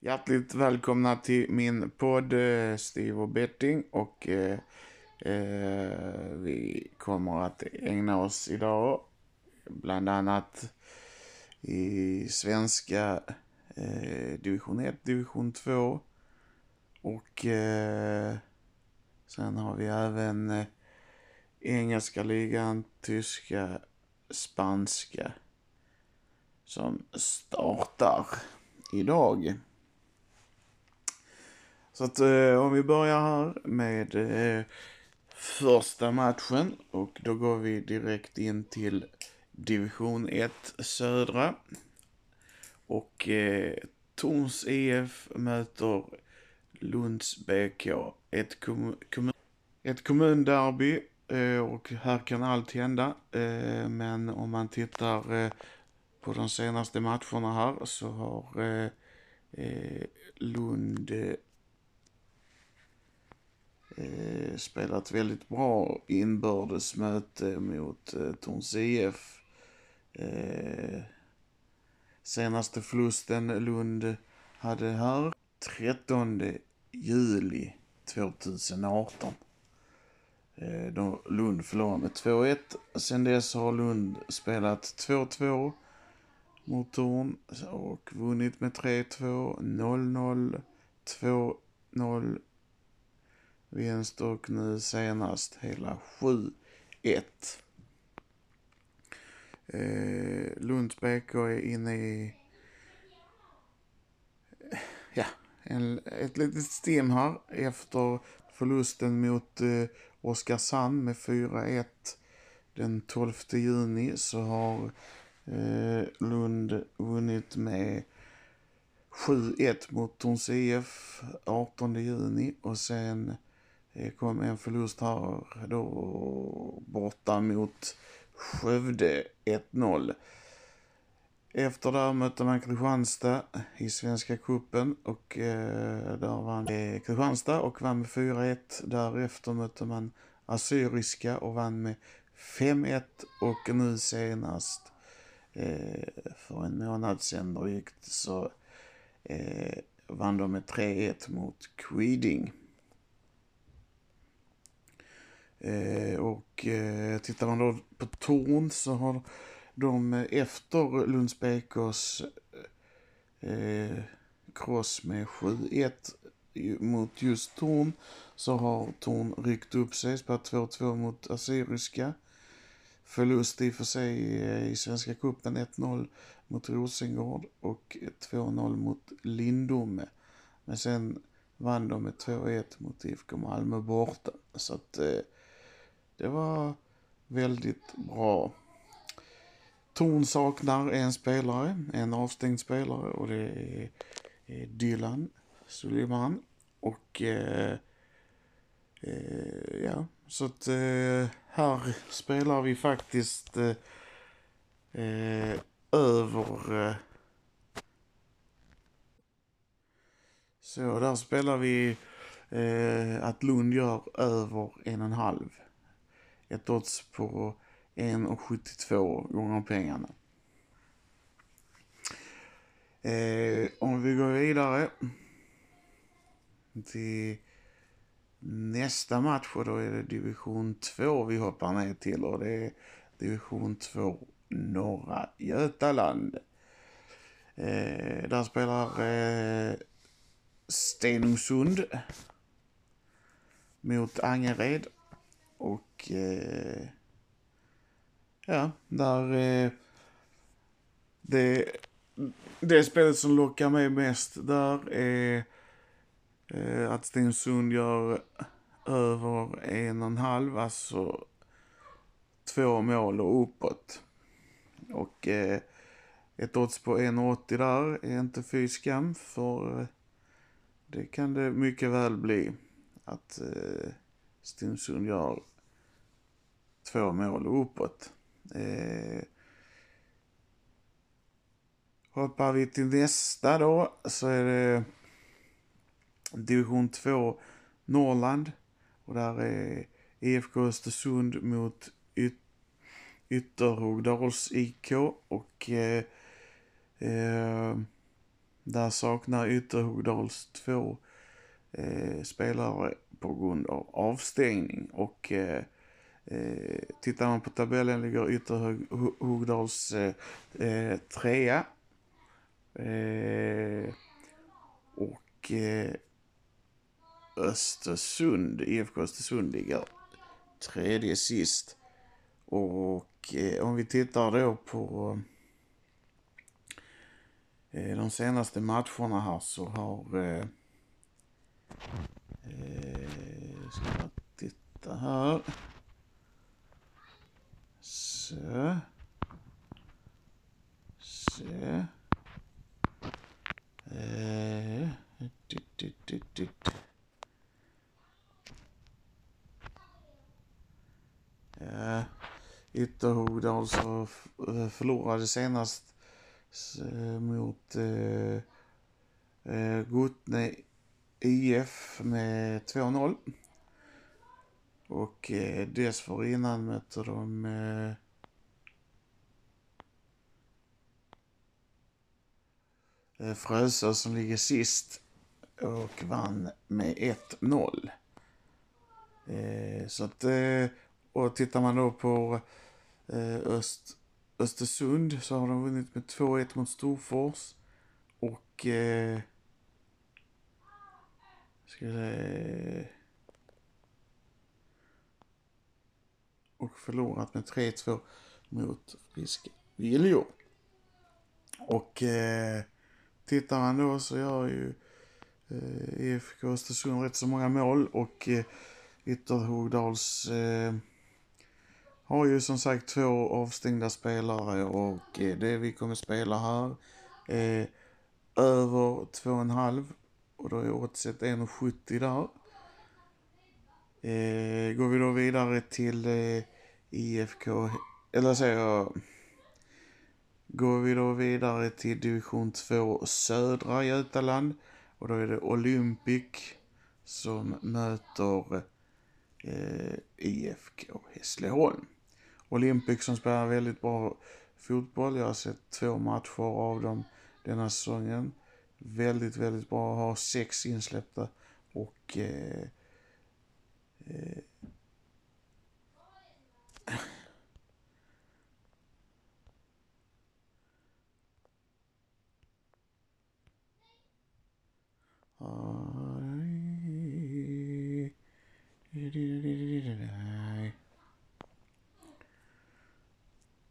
Hjärtligt välkomna till min podd eh, Steve och Betting och eh, eh, vi kommer att ägna oss idag bland annat i svenska eh, division 1, division 2 och eh, sen har vi även eh, engelska ligan, tyska, spanska som startar idag. Så att eh, om vi börjar här med eh, första matchen och då går vi direkt in till division 1 södra. Och eh, Torns IF möter Lunds BK. Ett, kom kommun ett kommunderby eh, och här kan allt hända. Eh, men om man tittar eh, på de senaste matcherna här så har eh, eh, Lund eh, eh, spelat väldigt bra inbördes möte mot eh, Torns IF. Eh, senaste förlusten Lund hade här 13 juli 2018. Eh, då Lund förlorade med 2-1. Sen dess har Lund spelat 2-2 mot Torn och vunnit med 3-2, 0-0, 2-0, vinst och nu senast hela 7-1. Eh, Lunds BK är inne i ja, en, ett litet stim här efter förlusten mot eh, Oskarshamn med 4-1 den 12 juni så har eh, Lund vunnit med 7-1 mot Torns IF 18 juni och sen det kom en förlust här då borta mot Skövde 1-0. Efter det mötte man Kristianstad i Svenska Kuppen och eh, där vann eh, Kristianstad och vann med 4-1. Därefter mötte man Assyriska och vann med 5-1 och nu senast eh, för en månad sedan drygt så eh, vann de med 3-1 mot Quiding. Eh, och eh, tittar man då på Torn så har de efter Lunds BKs eh, cross med 7-1 mot just Torn så har Torn ryckt upp sig, spelat 2-2 mot Assyriska. Förlust i och för sig eh, i Svenska Cupen 1-0 mot Rosengård och 2-0 mot Lindome. Men sen vann de med 2-1 mot IFK Malmö borta. Så att eh, det var väldigt bra. Torn saknar en spelare, en avstängd spelare och det är Dylan Suleiman. Och eh, eh, ja, så att eh, här spelar vi faktiskt eh, eh över... Eh, så där spelar vi eh, att Lund gör över en och en halv ett odds på 1,72 gånger pengarna. Eh, om vi går vidare till nästa match och då är det division 2 vi hoppar ner till och det är division 2 norra Götaland. Eh, där spelar eh, Stenungsund mot Angered och eh, ja, där eh, det, det spelet som lockar mig mest där är eh, att Stensund gör över en och en halv, alltså två mål och uppåt. Och eh, ett odds på 1,80 där är inte fy skam för eh, det kan det mycket väl bli att eh, Stensund gör två mål och uppåt. Eh, hoppar vi till nästa då så är det division 2 Norrland och där är IFK Östersund mot Yt Ytterhogdals IK och eh, eh, Där saknar Ytterhogdals två eh, spelare på grund av avstängning och eh, eh, tittar man på tabellen ligger Ytterhogdals eh, eh, trea. Eh, och eh, Östersund, IFK Östersund ligger tredje sist. Och eh, om vi tittar då på eh, de senaste matcherna här så har... Eh, Eh, ska jag titta här. Så. Så. Eh, dit, dit, dit, dit. Ja, Ytterhogdal alltså eh, förlorade senast mot eh, eh, Gotne IF med 2-0. Och eh, dessförinnan mötte de eh, eh Frösö som ligger sist och vann med 1-0. Eh, så att, eh, och tittar man då på eh, Öst, Östersund så har de vunnit med 2-1 mot Storfors. Och... Eh, ska vi säga, och förlorat med 3-2 mot Frisk Viljor. Och eh, tittar man då så gör ju eh, IFK Östersund rätt så många mål och eh, Ytterhogdals eh, har ju som sagt två avstängda spelare och eh, det vi kommer spela här är över 2,5 och då är oddset 1,70 där. Eh, går vi då vidare till eh, IFK, eller säger jag, går vi då vidare till division 2 södra Götaland och då är det Olympic som möter eh, IFK Hässleholm. Olympic som spelar väldigt bra fotboll. Jag har sett två matcher av dem denna säsongen. Väldigt, väldigt bra. Har sex insläppta och eh, eh,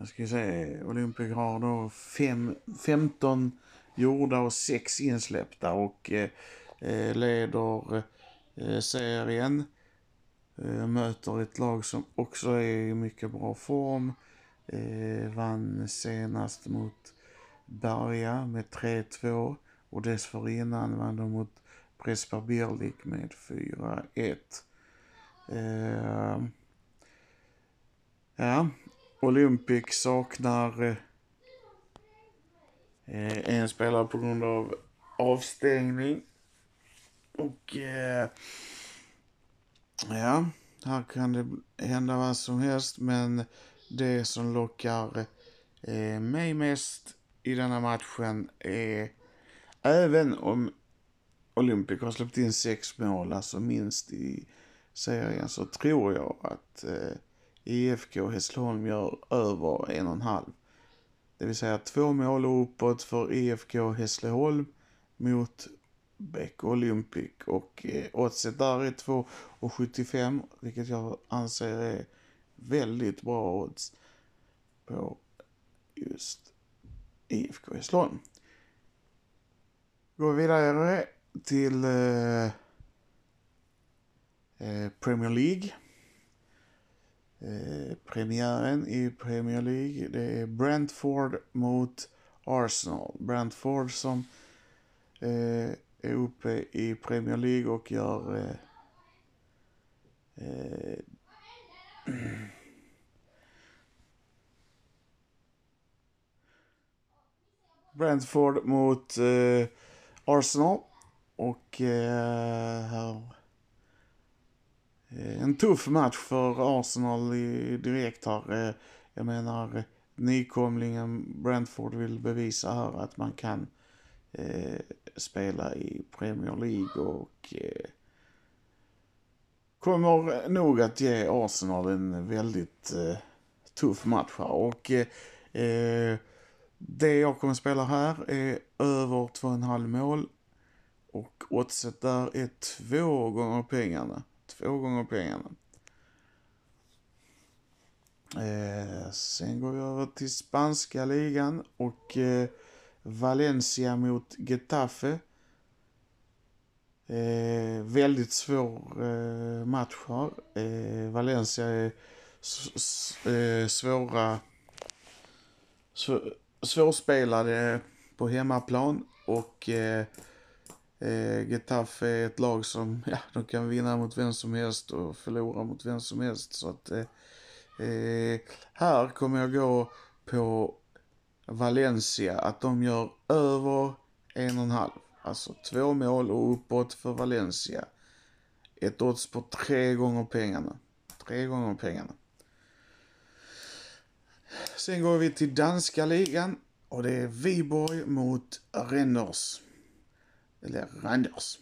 Jag ska se, Olympic har då fem, 15 gjorda och sex insläppta och eh, eh, leder eh, serien. Eh, möter ett lag som också är i mycket bra form. Eh, vann senast mot Berga med 3-2 och dessförinnan vann de mot Prespa Birlik med 4-1. Eh, ja, Olympic saknar eh, eh, en spelare på grund av avstängning. Och eh, ja, här kan det hända vad som helst, men det som lockar eh, mig mest i denna matchen är även om Olympic har släppt in sex mål, alltså minst i serien, så tror jag att eh, IFK Hässleholm gör över en och en halv. Det vill säga två mål uppåt för IFK Hässleholm mot Bäck Olympic och eh, oddset där är 2,75 vilket jag anser är väldigt bra odds på just IFK Hässleholm. Går vi vidare till eh, eh Premier League. Eh, premiären i Premier League. Det är Brentford mot Arsenal. Brentford som eh, är uppe i Premier League och gör eh, eh Brentford mot eh, Arsenal. Och eh, här Eh, en tuff match för Arsenal direkt här. Eh, jag menar, nykomlingen Brentford vill bevisa här att man kan eh, spela i Premier League och eh, kommer nog att ge Arsenal en väldigt eh, tuff match här. Och eh, eh det jag kommer spela här är över 2,5 mål. Och oddset där är två gånger pengarna. Två gånger pengarna. Eh, sen går vi över till spanska ligan och eh, Valencia mot Getafe. Eh, väldigt svår eh, match här. Eh, Valencia är eh, svåra, svårspelade på hemmaplan och eh, eh, Getafe är ett lag som, ja, de kan vinna mot vem som helst och förlora mot vem som helst. Så att eh, eh, här kommer jag gå på Valencia, att de gör över en och en halv. Alltså två mål och uppåt för Valencia. Ett odds på tre gånger pengarna. Tre gånger pengarna. Sen går vi till danska ligan och det är Viborg mot Renders. Eller Randers.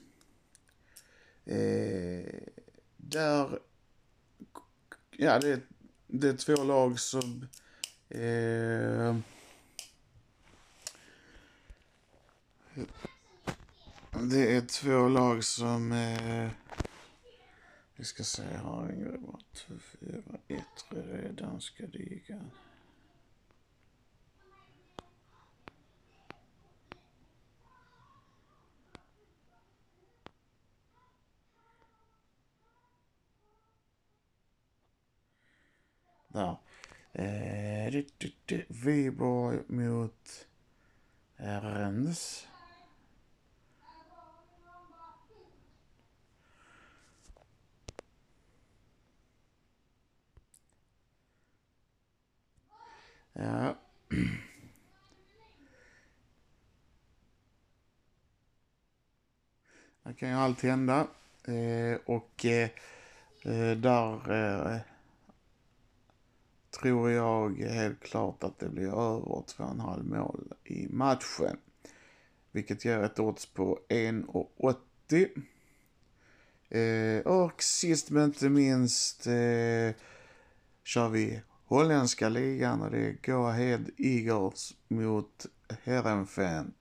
Eh, där, ja det, det är två lag som eh, Det är två lag som... Eh, vi ska se, har en grupp bara. 4, 1, det Ja. Eh, ligan. Där. Eh, Viborg mot Rennes. Ja. Det kan ju allt hända. Eh, och eh, eh, där eh, tror jag helt klart att det blir över 2,5 mål i matchen. Vilket ger ett odds på 1,80. Eh, och sist men inte minst eh, kör vi holländska ligan och det är Go Ahead Eagles mot Herrenfen.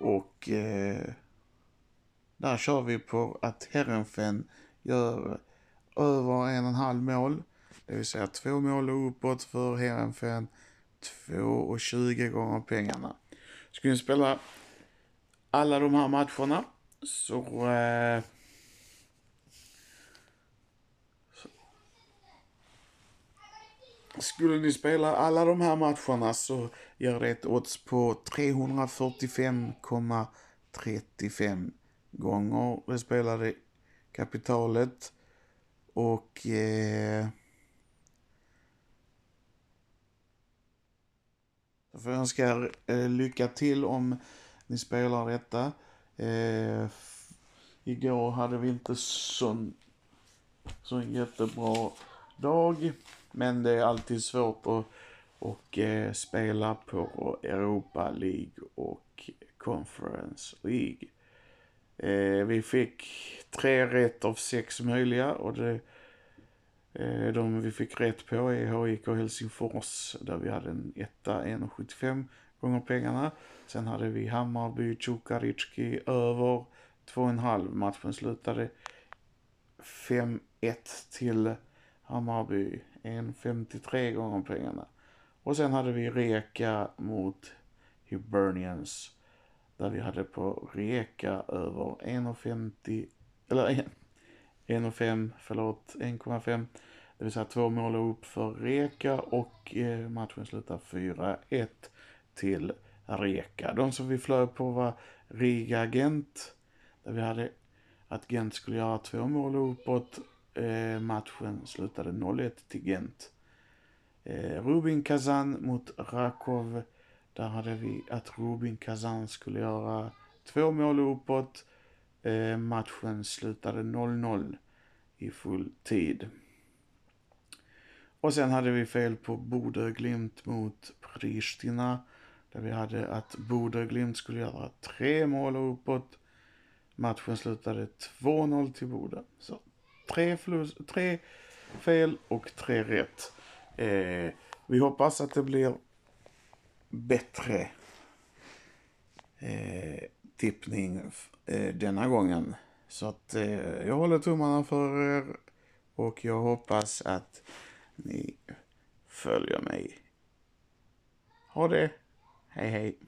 Och eh, där kör vi på att Herrenfen gör över en och en halv mål. Det vill säga två mål och uppåt för Heerenveen. Två och tjugo gånger pengarna. Skulle ni spela alla de här matcherna så eh, Skulle ni spela alla de här matcherna så gör det ett odds på 345,35 gånger det spelade kapitalet. Och eh, jag får önska er eh, lycka till om ni spelar detta. Eh, igår hade vi inte sån, sån jättebra dag. Men det är alltid svårt att och, eh, spela på Europa League och Conference League. Eh, vi fick tre rätt av sex möjliga och det, Eh, de vi fick rätt på är HIK Helsingfors där vi hade en etta 1,75 gånger pengarna. Sen hade vi Hammarby Tjukaritski över 2,5. Matchen slutade 5-1 till Hammarby 1,53 gånger pengarna. Och sen hade vi Reka mot Hibernians. Där vi hade på Reka över 1,50, eller 1,5, förlåt, 1,5. Det vill säga två mål upp för Reka och eh, matchen slutar 4-1 till Reka. De som vi flög på var Riga Gent. Där vi hade att Gent skulle göra två mål uppåt eh, matchen slutade 0-1 till Gent. Eh, Rubin Kazan mot Rakov. Där hade vi att Rubin Kazan skulle göra två mål uppåt. Eh, matchen slutade 0-0 i full tid. Och sen hade vi fel på Bodö Glimt mot Pristina. Där vi hade att Bodö Glimt skulle göra tre mål och uppåt. Matchen slutade 2-0 till Bodö. Så tre, flus, tre fel och tre rätt. Eh, vi hoppas att det blir bättre eh, tippning eh, denna gången. Så att eh, jag håller tummarna för er och jag hoppas att ni följer mig. Ha det! Hej hej!